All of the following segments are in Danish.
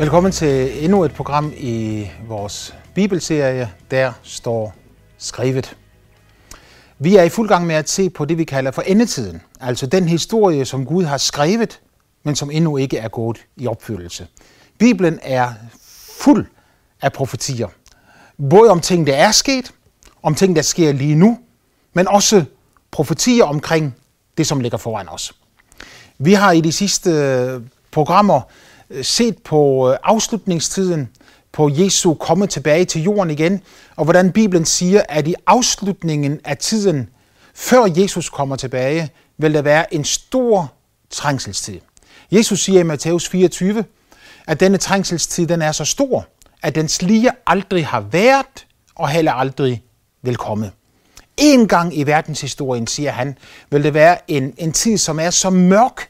Velkommen til endnu et program i vores bibelserie, Der står skrevet. Vi er i fuld gang med at se på det, vi kalder for endetiden, altså den historie, som Gud har skrevet, men som endnu ikke er gået i opfyldelse. Bibelen er fuld af profetier, både om ting, der er sket, om ting, der sker lige nu, men også profetier omkring det, som ligger foran os. Vi har i de sidste programmer Øh, set på øh, afslutningstiden, på Jesu komme tilbage til jorden igen, og hvordan Bibelen siger, at i afslutningen af tiden, før Jesus kommer tilbage, vil der være en stor trængselstid. Jesus siger i Matthæus 24, at denne trængselstid den er så stor, at den lige aldrig har været og heller aldrig vil komme. En gang i verdenshistorien, siger han, vil det være en, en tid, som er så mørk,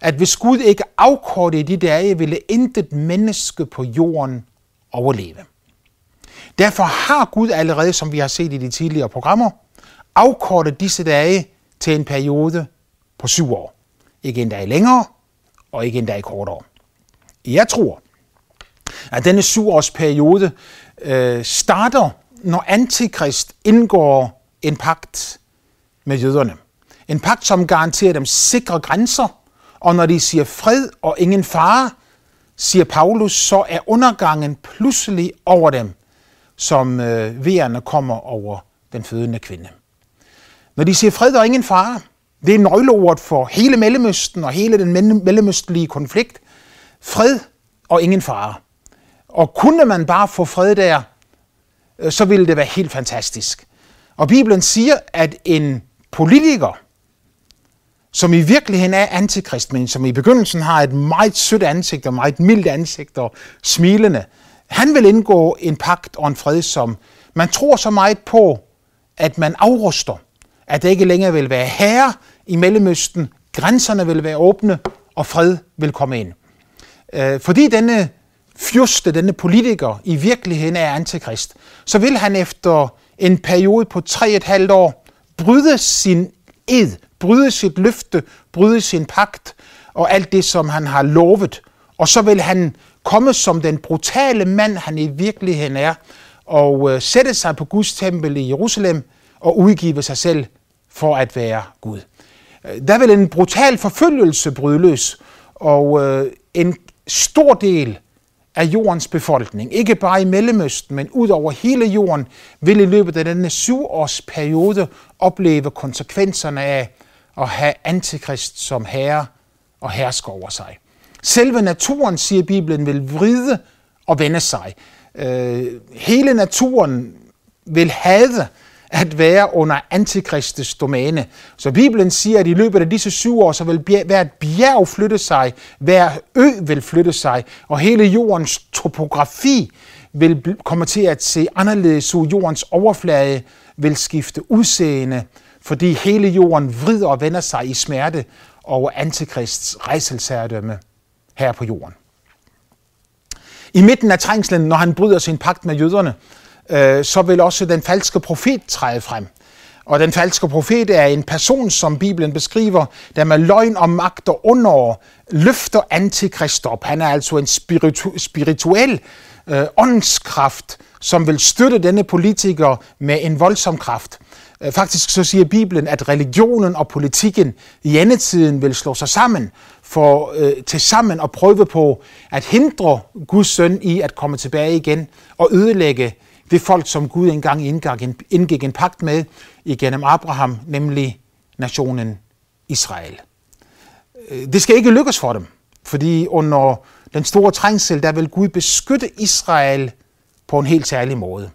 at hvis Gud ikke afkortede de dage, ville intet menneske på jorden overleve. Derfor har Gud allerede, som vi har set i de tidligere programmer, afkortet disse dage til en periode på syv år. Ikke en dag længere, og ikke en dag kortere. Jeg tror, at denne syvårsperiode øh, starter, når Antikrist indgår en pagt med jøderne. En pagt, som garanterer dem sikre grænser, og når de siger fred og ingen fare, siger Paulus, så er undergangen pludselig over dem, som øh, vejerne kommer over den fødende kvinde. Når de siger fred og ingen fare, det er nøgleordet for hele Mellemøsten og hele den mellemøstlige konflikt. Fred og ingen fare. Og kunne man bare få fred der, øh, så ville det være helt fantastisk. Og Bibelen siger, at en politiker, som i virkeligheden er antikrist, men som i begyndelsen har et meget sødt ansigt og meget mildt ansigt og smilende, han vil indgå en pagt og en fred, som man tror så meget på, at man afruster, at det ikke længere vil være herre i Mellemøsten, grænserne vil være åbne, og fred vil komme ind. Øh, fordi denne fyrste, denne politiker, i virkeligheden er antikrist, så vil han efter en periode på tre et halvt år bryde sin ed, bryde sit løfte, bryde sin pagt og alt det, som han har lovet. Og så vil han komme som den brutale mand, han i virkeligheden er, og øh, sætte sig på Guds tempel i Jerusalem og udgive sig selv for at være Gud. Øh, der vil en brutal forfølgelse bryde løs, og øh, en stor del af jordens befolkning, ikke bare i Mellemøsten, men ud over hele jorden, vil i løbet af denne syvårsperiode opleve konsekvenserne af at have antikrist som herre og hersker over sig. Selve naturen, siger Bibelen, vil vride og vende sig. Øh, hele naturen vil have at være under antikristes domæne. Så Bibelen siger, at i løbet af disse syv år, så vil hvert bjerg flytte sig, hver ø vil flytte sig, og hele jordens topografi vil komme til at se anderledes ud. Jordens overflade vil skifte udseende, fordi hele jorden vrider og vender sig i smerte over antikrists rejselsærdømme her på jorden. I midten af trængslen, når han bryder sin pagt med jøderne, øh, så vil også den falske profet træde frem. Og den falske profet er en person, som Bibelen beskriver, der med løgn og magt og under løfter antikrist op. Han er altså en spiritu- spirituel øh, åndskraft, som vil støtte denne politiker med en voldsom kraft. Øh, faktisk så siger Bibelen, at religionen og politikken i endetiden vil slå sig sammen for øh, til sammen at prøve på at hindre Guds søn i at komme tilbage igen og ødelægge det folk, som Gud engang indgik en, indgik en pagt med igennem Abraham, nemlig nationen Israel. Øh, det skal ikke lykkes for dem, fordi under den store trængsel, der vil Gud beskytte Israel på en helt særlig måde.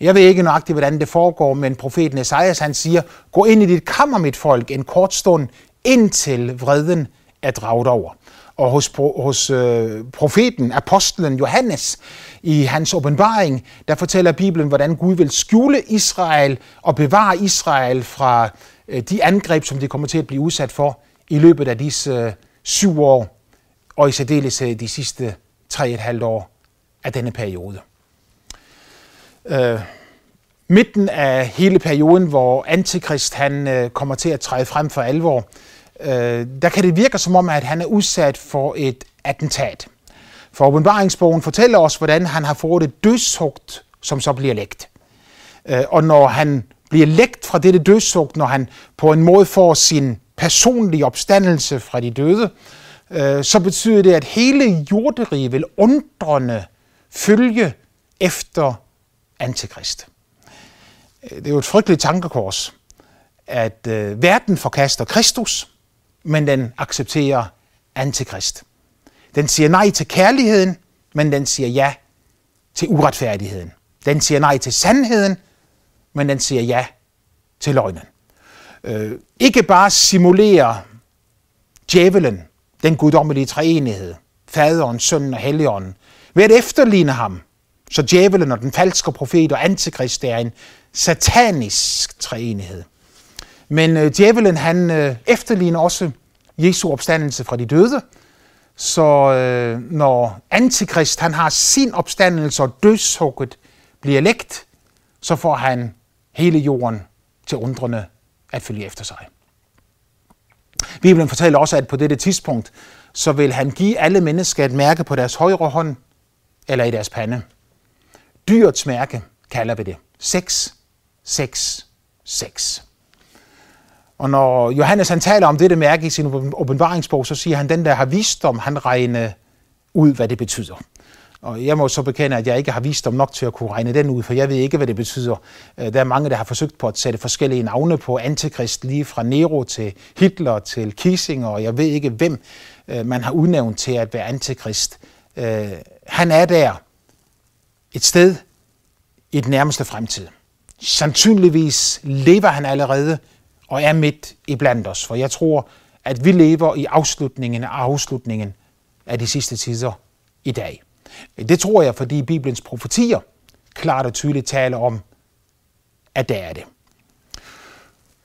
Jeg ved ikke nøjagtigt, hvordan det foregår, men profeten Esajas han siger, gå ind i dit kammer, mit folk, en kort stund, indtil vreden er draget over. Og hos, hos øh, profeten, apostlen Johannes, i hans åbenbaring, der fortæller Bibelen, hvordan Gud vil skjule Israel og bevare Israel fra øh, de angreb, som de kommer til at blive udsat for i løbet af disse øh, syv år, og i særdeleshed de sidste tre et halvt år af denne periode. Øh, midten af hele perioden, hvor Antikrist han øh, kommer til at træde frem for alvor, øh, der kan det virke som om, at han er udsat for et attentat. For åbenbaringsbogen fortæller os, hvordan han har fået et dødshugt, som så bliver lægt. Øh, og når han bliver lægt fra dette dødshugt, når han på en måde får sin personlige opstandelse fra de døde, øh, så betyder det, at hele jorderiget vil undrende følge efter antikrist. Øh, det er jo et frygteligt tankekors, at øh, verden forkaster Kristus, men den accepterer antikrist. Den siger nej til kærligheden, men den siger ja til uretfærdigheden. Den siger nej til sandheden, men den siger ja til løgnen. Øh, ikke bare simulerer djævelen, den guddommelige treenighed, faderen, sønnen og helligånden, ved at efterligne ham, så djævelen og den falske profet og antikrist er en satanisk treenighed. Men øh, djævelen han øh, efterligner også Jesu opstandelse fra de døde, så øh, når antikrist han har sin opstandelse og dødshugget bliver lægt, så får han hele jorden til undrende at følge efter sig. Bibelen fortæller også, at på dette tidspunkt, så vil han give alle mennesker et mærke på deres højre hånd eller i deres pande. Dyrets mærke kalder vi det. 6, 6, 6. Og når Johannes han taler om dette mærke i sin åbenbaringsbog, så siger han, den der har visdom, han regner ud, hvad det betyder. Og jeg må så bekende, at jeg ikke har vist om nok til at kunne regne den ud, for jeg ved ikke, hvad det betyder. Øh, der er mange, der har forsøgt på at sætte forskellige navne på antikrist, lige fra Nero til Hitler til Kissinger, og jeg ved ikke, hvem øh, man har udnævnt til at være antikrist. Øh, han er der et sted i den nærmeste fremtid. Sandsynligvis lever han allerede og er midt i blandt os, for jeg tror, at vi lever i afslutningen af afslutningen af de sidste tider i dag. Det tror jeg, fordi Bibelens profetier klart og tydeligt taler om, at det er det.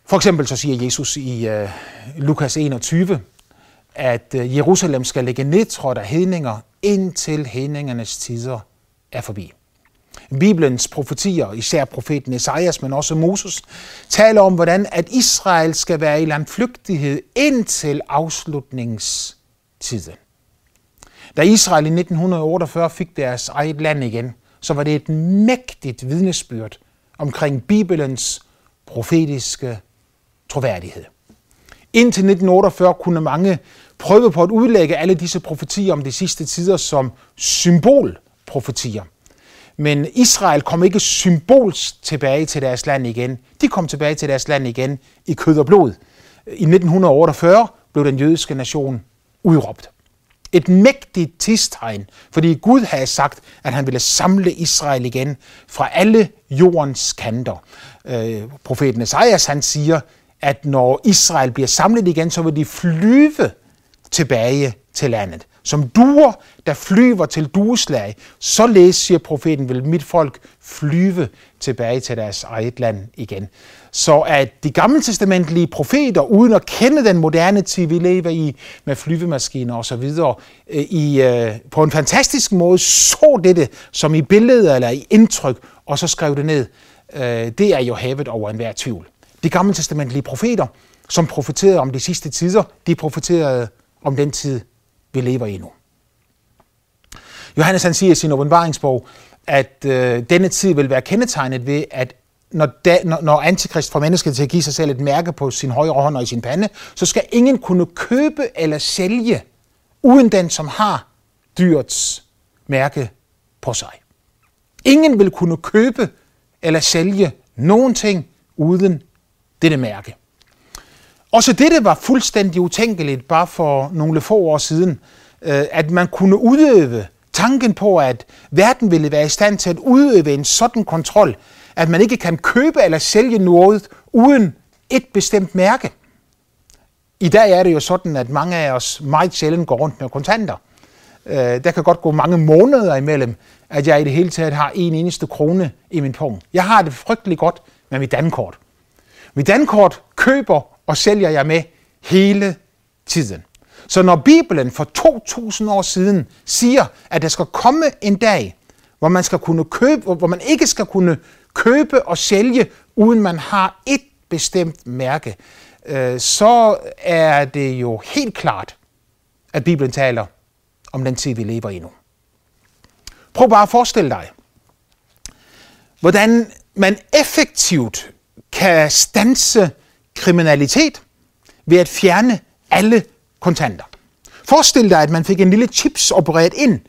For eksempel så siger Jesus i uh, Lukas 21, at uh, Jerusalem skal ligge nedtrådt af hedninger, indtil hedningernes tider er forbi. Bibelens profetier, især profeten Esajas, men også Moses, taler om, hvordan at Israel skal være i landflygtighed indtil afslutningstiden. Da Israel i 1948 fik deres eget land igen, så var det et mægtigt vidnesbyrd omkring Bibelens profetiske troværdighed. Indtil 1948 kunne mange prøve på at udlægge alle disse profetier om de sidste tider som symbolprofetier. Men Israel kom ikke symbolsk tilbage til deres land igen. De kom tilbage til deres land igen i kød og blod. I 1948 blev den jødiske nation udråbt et mægtigt tidstegn, fordi Gud havde sagt, at han ville samle Israel igen fra alle jordens kanter. Øh, profeten Esajas han siger, at når Israel bliver samlet igen, så vil de flyve tilbage til landet. Som duer, der flyver til dueslag, så siger profeten, vil mit folk flyve tilbage til deres eget land igen. Så at de gammeltestamentlige profeter, uden at kende den moderne tid, vi lever i, med flyvemaskiner osv., øh, i, øh, på en fantastisk måde så dette som i billeder eller i indtryk, og så skrev det ned. Øh, det er jo havet over enhver tvivl. De gammeltestamentlige profeter, som profeterede om de sidste tider, de profeterede om den tid, vi lever i nu. Johannes han siger i sin åbenbaringsbog, at øh, denne tid vil være kendetegnet ved, at når, da, når, når antikrist får mennesket til at give sig selv et mærke på sin højre hånd og i sin pande, så skal ingen kunne købe eller sælge, uden den, som har dyrets mærke på sig. Ingen vil kunne købe eller sælge nogen ting uden dette mærke. Også dette var fuldstændig utænkeligt bare for nogle få år siden, øh, at man kunne udøve tanken på, at verden ville være i stand til at udøve en sådan kontrol, at man ikke kan købe eller sælge noget uden et bestemt mærke. I dag er det jo sådan, at mange af os meget sjældent går rundt med kontanter. Øh, der kan godt gå mange måneder imellem, at jeg i det hele taget har en eneste krone i min pung. Jeg har det frygtelig godt med mit dankort. Mit dankort køber og sælger jeg med hele tiden. Så når Bibelen for 2000 år siden siger, at der skal komme en dag, hvor man skal kunne købe, hvor man ikke skal kunne købe og sælge, uden man har et bestemt mærke, øh, så er det jo helt klart, at Bibelen taler om den tid, vi lever i nu. Prøv bare at forestille dig, hvordan man effektivt kan stanse kriminalitet ved at fjerne alle kontanter. Forestil dig, at man fik en lille chips opereret ind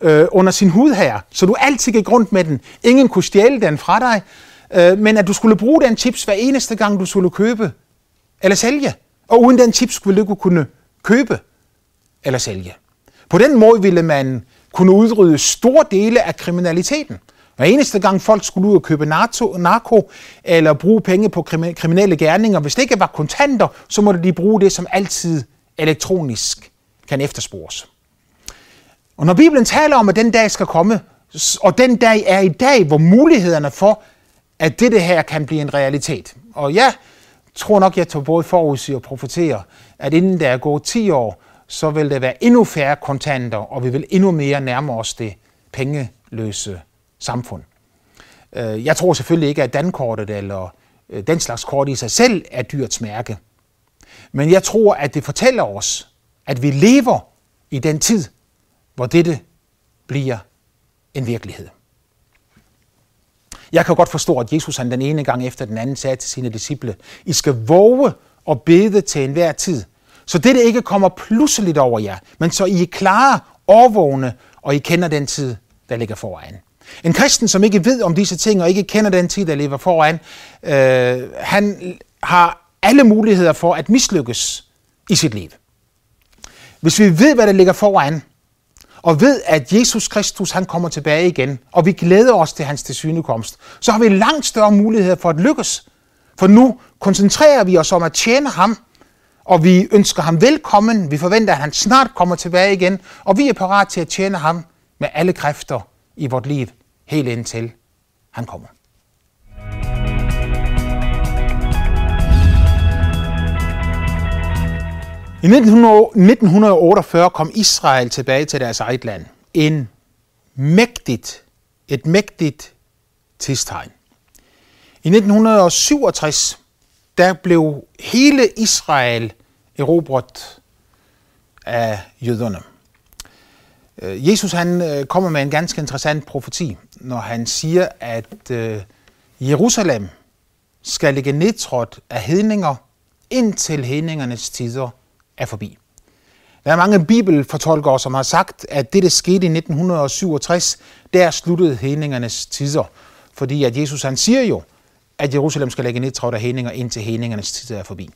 øh, under sin hud her, så du altid gik rundt med den. Ingen kunne stjæle den fra dig, øh, men at du skulle bruge den chips hver eneste gang, du skulle købe eller sælge. Og uden den chips ville du ikke kunne købe eller sælge. På den måde ville man kunne udrydde store dele af kriminaliteten. Hver eneste gang folk skulle ud og købe narko eller bruge penge på kriminelle gerninger, hvis det ikke var kontanter, så måtte de bruge det, som altid elektronisk kan efterspores. Og når Bibelen taler om, at den dag skal komme, og den dag er i dag, hvor mulighederne for, at dette her kan blive en realitet. Og jeg tror nok, jeg tog både forudsig og profetere, at inden der er gået 10 år, så vil der være endnu færre kontanter, og vi vil endnu mere nærme os det pengeløse samfund. Øh, jeg tror selvfølgelig ikke, at dankortet eller øh, den slags kort i sig selv er dyrets mærke. Men jeg tror, at det fortæller os, at vi lever i den tid, hvor dette bliver en virkelighed. Jeg kan godt forstå, at Jesus han den ene gang efter den anden sagde til sine disciple, I skal våge og bede til enhver tid, så dette ikke kommer pludseligt over jer, men så I er klare, overvågne, og I kender den tid, der ligger foran. En kristen, som ikke ved om disse ting, og ikke kender den tid, der lever foran, øh, han har alle muligheder for at mislykkes i sit liv. Hvis vi ved, hvad der ligger foran, og ved, at Jesus Kristus han kommer tilbage igen, og vi glæder os til hans tilsynekomst, så har vi langt større muligheder for at lykkes. For nu koncentrerer vi os om at tjene ham, og vi ønsker ham velkommen. Vi forventer, at han snart kommer tilbage igen, og vi er parat til at tjene ham med alle kræfter i vort liv, helt indtil han kommer. I 1948 kom Israel tilbage til deres eget land. En mægtigt, et mægtigt tidstegn. I 1967 der blev hele Israel erobret af jøderne. Øh, Jesus han øh, kommer med en ganske interessant profeti, når han siger, at øh, Jerusalem skal ligge nedtrådt af hedninger, indtil hedningernes tider er forbi. Der er mange bibelfortolkere, som har sagt, at det, der skete i 1967, der sluttede hedningernes tider. Fordi at Jesus han siger jo, at Jerusalem skal lægge nedtrådt af hedninger, indtil hedningernes tider er forbi.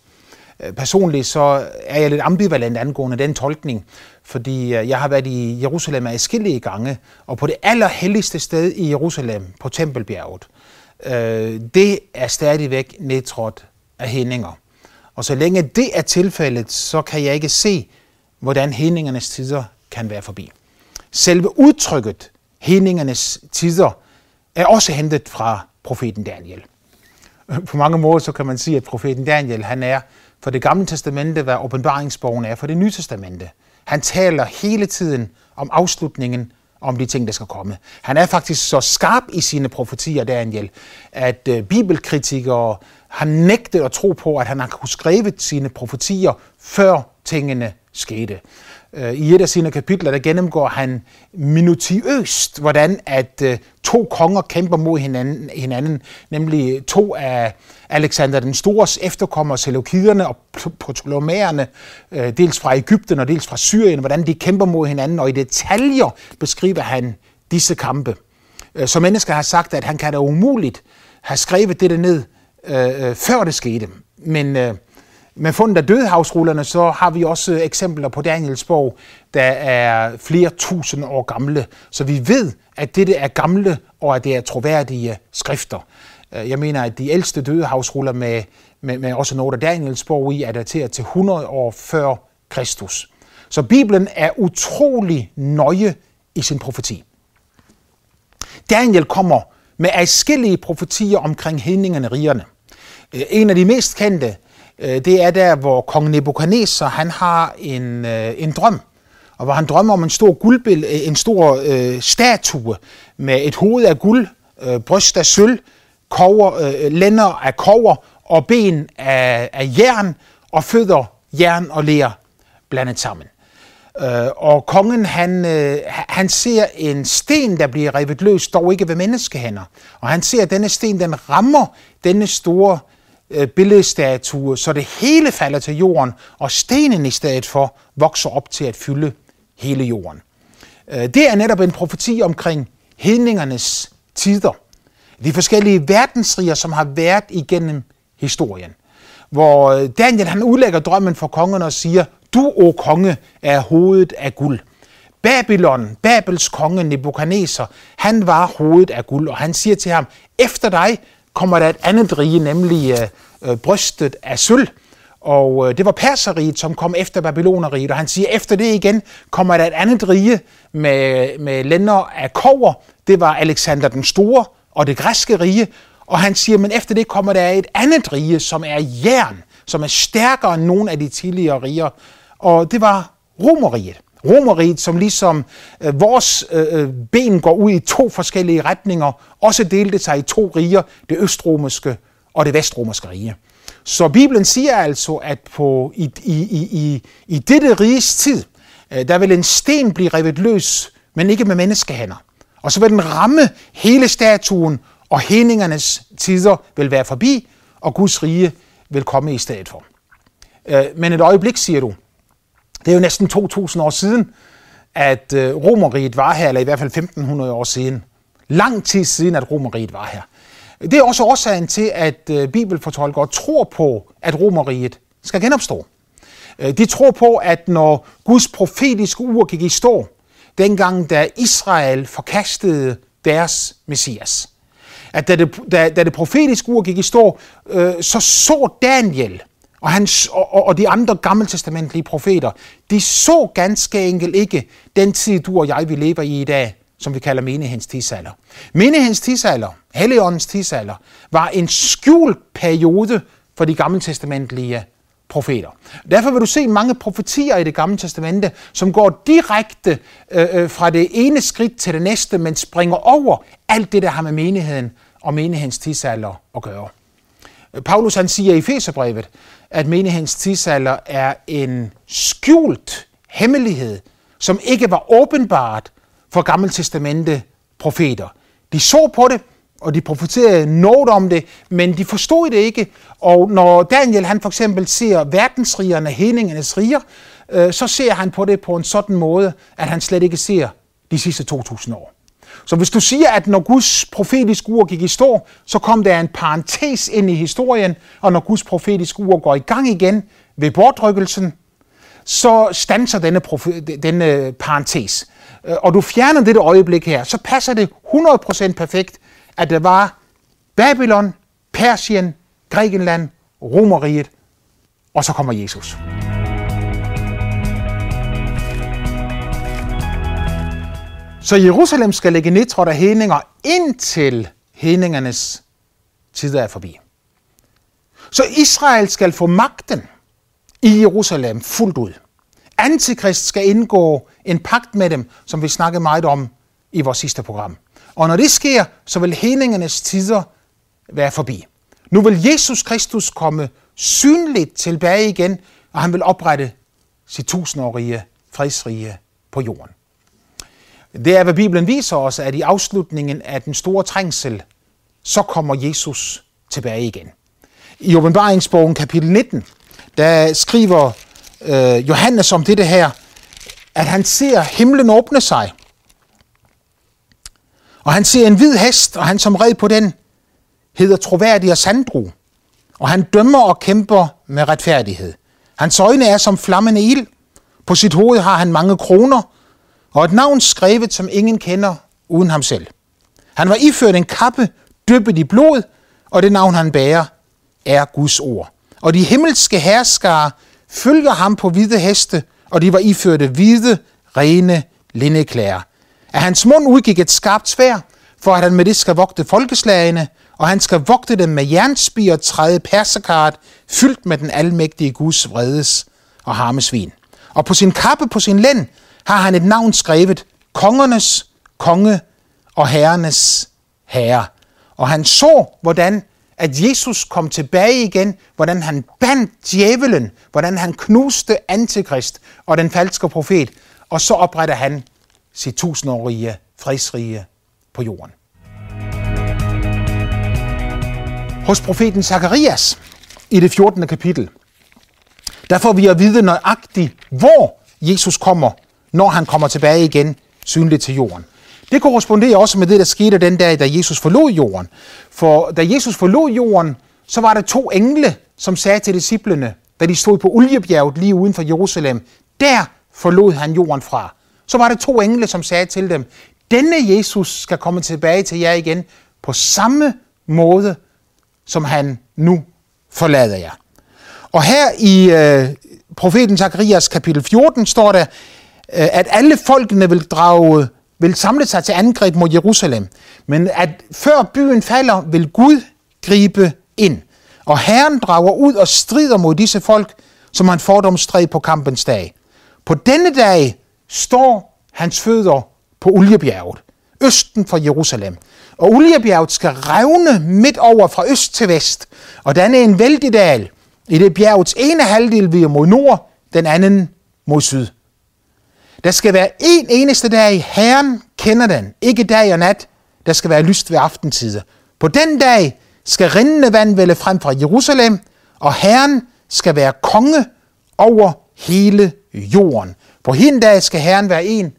Øh, personligt så er jeg lidt ambivalent angående den tolkning, fordi øh, jeg har været i Jerusalem af skille gange, og på det allerhelligste sted i Jerusalem, på Tempelbjerget, øh, det er stadigvæk nedtrådt af hændinger. Og så længe det er tilfældet, så kan jeg ikke se, hvordan hændingernes tider kan være forbi. Selve udtrykket hændingernes tider er også hentet fra profeten Daniel. På mange måder så kan man sige, at profeten Daniel han er for det gamle testamente, hvad åbenbaringsbogen er for det nye testamente. Han taler hele tiden om afslutningen om de ting, der skal komme. Han er faktisk så skarp i sine profetier, Daniel, at øh, bibelkritikere har nægtet at tro på, at han har kunnet skrive sine profetier, før tingene skete. Øh, I et af sine kapitler, der gennemgår han minutiøst, hvordan at øh, to konger kæmper mod hinanden, hinanden nemlig to af Alexander den Stores efterkommere, Seleukiderne og Ptolemæerne, øh, dels fra Ægypten og dels fra Syrien, hvordan de kæmper mod hinanden, og i detaljer beskriver han disse kampe. Så mennesker har sagt, at han kan da umuligt have skrevet det ned, før det skete. Men med fundet af dødehavsrullerne, så har vi også øh, eksempler på Danielsborg, der er flere tusind år gamle. Så vi ved, at dette er gamle, og at det er troværdige øh, skrifter. Øh, jeg mener, at de ældste dødehavsruller med, med, med også noget af Danielsborg i, er dateret til 100 år før Kristus. Så Bibelen er utrolig nøje i sin profeti. Daniel kommer med adskillige profetier omkring hedningerne rigerne. En af de mest kendte Øh, det er der, hvor kong Nebuchadnezzar han har en, øh, en drøm, og hvor han drømmer om en stor guldbil, øh, en stor øh, statue med et hoved af guld, øh, bryst af sølv, kover, øh, lænder af kover og ben af, af jern og fødder jern og ler blandet sammen. Øh, og kongen, han, øh, han ser en sten, der bliver revet løs, dog ikke ved menneskehænder. Og han ser, at denne sten, den rammer denne store øh, billedstatue, så det hele falder til jorden, og stenen i stedet for vokser op til at fylde hele jorden. Øh, det er netop en profeti omkring hedningernes tider. De forskellige verdensriger, som har været igennem historien. Hvor øh, Daniel han udlægger drømmen for kongen og siger, du, o konge, er hovedet af guld. Babylon, Babels konge Nebuchadnezzar, han var hovedet af guld, og han siger til ham, efter dig kommer der et andet rige, nemlig øh, øh brystet af sølv. Og øh, det var Perseriet, som kom efter Babyloneriet, og han siger, efter det igen kommer der et andet rige med, med lænder af kover. Det var Alexander den Store og det græske rige. Og han siger, men efter det kommer der et andet rige, som er jern, som er stærkere end nogen af de tidligere riger. Og det var Romeriet. Romeriet, som ligesom øh, vores øh, øh, ben går ud i to forskellige retninger, også delte sig i to riger, det østromerske og det vestromerske rige. Så Bibelen siger altså, at på, i, i, i, i dette riges tid, øh, der vil en sten blive revet løs, men ikke med menneskehænder. Og så vil den ramme hele statuen, og hæningernes tider vil være forbi, og Guds rige vil komme i stedet for. Øh, men et øjeblik, siger du. Det er jo næsten 2000 år siden, at øh, Romeriet var her, eller i hvert fald 1500 år siden. Lang tid siden, at Romeriet var her. Det er også årsagen til, at øh, bibelfortolkere tror på, at Romeriet skal genopstå. Øh, de tror på, at når Guds profetiske ur gik i stå, dengang da Israel forkastede deres messias, at da det, da, da det profetiske ur gik i stå, øh, så så Daniel og, hans, og, og de andre gammeltestamentlige profeter, de så ganske enkelt ikke den tid, du og jeg, vi lever i i dag, som vi kalder menighedens tidsalder. Menighedens tidsalder, Helligåndens tidsalder, var en skjult periode for de gammeltestamentlige profeter. Derfor vil du se mange profetier i det gamle testamente, som går direkte øh, øh fra det ene skridt til det næste, men springer over alt det, der har med menigheden og menighedens tidsalder at gøre. Paulus han siger i Feserbrevet, at menighedens tidsalder er en skjult hemmelighed, som ikke var åbenbart for gammeltestamente profeter. De så på det, og de profeterede noget om det, men de forstod det ikke. Og når Daniel han for eksempel ser verdensrigerne, hedningernes riger, øh, så ser han på det på en sådan måde, at han slet ikke ser de sidste 2000 år. Så hvis du siger, at når Guds profetiske ur gik i stå, så kom der en parentes ind i historien, og når Guds profetiske ur går i gang igen ved bortrykkelsen, så stanser denne, denne parentes. Øh, og du fjerner dette øjeblik her, så passer det 100% perfekt, at der var Babylon, Persien, Grækenland, Romeriet, og så kommer Jesus. Så Jerusalem skal ligge nedtrådt af hedninger, indtil hedningernes tider er forbi. Så Israel skal få magten i Jerusalem fuldt ud. Antikrist skal indgå en pagt med dem, som vi snakkede meget om i vores sidste program. Og når det sker, så vil hedningernes tider være forbi. Nu vil Jesus Kristus komme synligt tilbage igen, og han vil oprette sit tusindårige fredsrige på jorden. Det er, hvad Bibelen viser os, at i afslutningen af den store trængsel, så kommer Jesus tilbage igen. I åbenbaringsbogen kapitel 19, der skriver øh, Johannes om dette her, at han ser himlen åbne sig. Og han ser en hvid hest, og han som red på den hedder troværdig og sandru. Og han dømmer og kæmper med retfærdighed. Hans øjne er som flammende ild. På sit hoved har han mange kroner, og et navn skrevet, som ingen kender uden ham selv. Han var iført en kappe, dyppet i blod, og det navn, han bærer, er Guds ord. Og de himmelske herskere følger ham på hvide heste, og de var iførte hvide, rene lindeklæder. Af hans mund udgik et skarpt svær, for at han med det skal vogte folkeslagene, og han skal vogte dem med jernspir og træde persekart, fyldt med den almægtige Guds vredes og harmesvin. Og på sin kappe, på sin lænd, har han et navn skrevet, kongernes konge og herrenes herre. Og han så, hvordan at Jesus kom tilbage igen, hvordan han bandt djævelen, hvordan han knuste antikrist og den falske profet, og så opretter han sit tusindårige fredsrige på jorden. Hos profeten Zakarias i det 14. kapitel, der får vi at vide nøjagtigt, hvor Jesus kommer, når han kommer tilbage igen synligt til jorden. Det korresponderer også med det, der skete den dag, da Jesus forlod jorden. For da Jesus forlod jorden, så var der to engle, som sagde til disciplene, da de stod på Oliebjerget lige uden for Jerusalem, der forlod han jorden fra. Så var der to engle, som sagde til dem, denne Jesus skal komme tilbage til jer igen på samme måde, som han nu forlader jer. Og her i øh, profeten Zakarias kapitel 14 står der, øh, at alle folkene vil drage vil samle sig til angreb mod Jerusalem, men at før byen falder, vil Gud gribe ind. Og Herren drager ud og strider mod disse folk, som han fordomstræd på kampens dag. På denne dag står hans fødder på Oliebjerget, østen for Jerusalem. Og Oliebjerget skal revne midt over fra øst til vest, og den er en vældig dal. I det bjergets ene halvdel vil mod nord, den anden mod syd. Der skal være en eneste dag, Herren kender den, ikke dag og nat, der skal være lyst ved aftentider. På den dag skal rindende vand vælge frem fra Jerusalem, og Herren skal være konge over hele jorden. På hende dag skal Herren være en,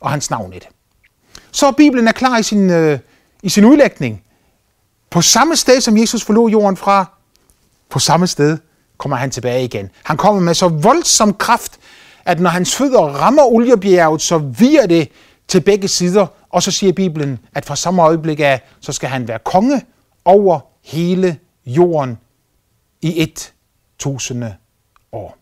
og hans navn et. Så Bibelen er klar i sin, øh, i sin udlægning. På samme sted, som Jesus forlod jorden fra, på samme sted kommer han tilbage igen. Han kommer med så voldsom kraft, at når hans fødder rammer oliebjerget, så virer det til begge sider, og så siger Bibelen, at fra samme øjeblik af, så skal han være konge over hele jorden i et tusinde år.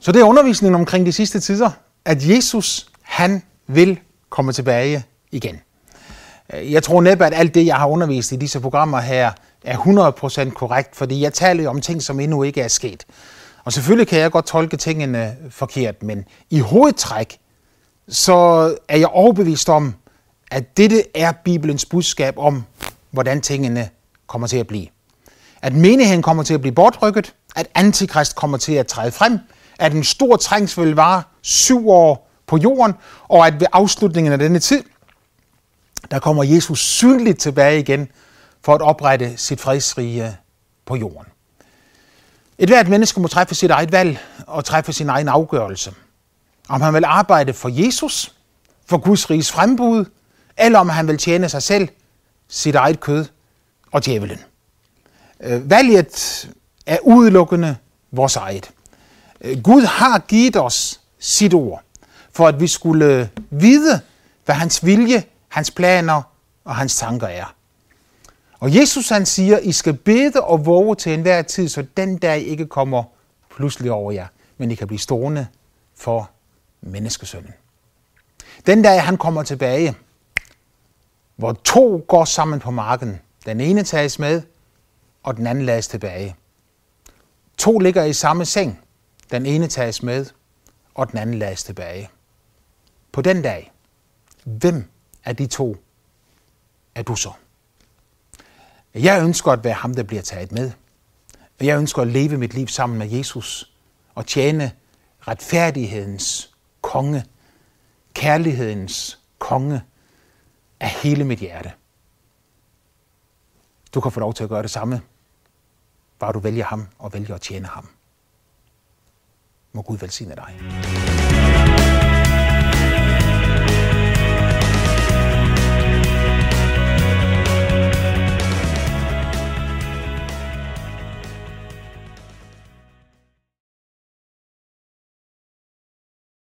Så det er undervisningen omkring de sidste tider, at Jesus, han vil komme tilbage igen. Jeg tror næppe, at alt det, jeg har undervist i disse programmer her, er 100% korrekt, fordi jeg taler jo om ting, som endnu ikke er sket. Og selvfølgelig kan jeg godt tolke tingene forkert, men i hovedtræk, så er jeg overbevist om, at dette er Bibelens budskab om, hvordan tingene kommer til at blive. At menigheden kommer til at blive bortrykket, at antikrist kommer til at træde frem, at en stor trængsel vil vare syv år på jorden, og at ved afslutningen af denne tid, der kommer Jesus synligt tilbage igen for at oprette sit fredsrige på jorden. Et hvert menneske må træffe sit eget valg og træffe sin egen afgørelse. Om han vil arbejde for Jesus, for Guds riges frembud, eller om han vil tjene sig selv, sit eget kød og djævelen. Øh, valget er udelukkende vores eget. Øh, Gud har givet os sit ord, for at vi skulle vide, hvad hans vilje, hans planer og hans tanker er. Og Jesus han siger, I skal bede og våge til enhver tid, så den dag ikke kommer pludselig over jer, men I kan blive stående for menneskesønnen. Den dag han kommer tilbage, hvor to går sammen på marken, den ene tages med, og den anden lades tilbage. To ligger i samme seng, den ene tages med, og den anden lades tilbage. På den dag, hvem af de to er du så? Jeg ønsker at være ham, der bliver taget med. Jeg ønsker at leve mit liv sammen med Jesus og tjene retfærdighedens konge, kærlighedens konge af hele mit hjerte. Du kan få lov til at gøre det samme, bare du vælger ham og vælger at tjene ham. Må Gud velsigne dig.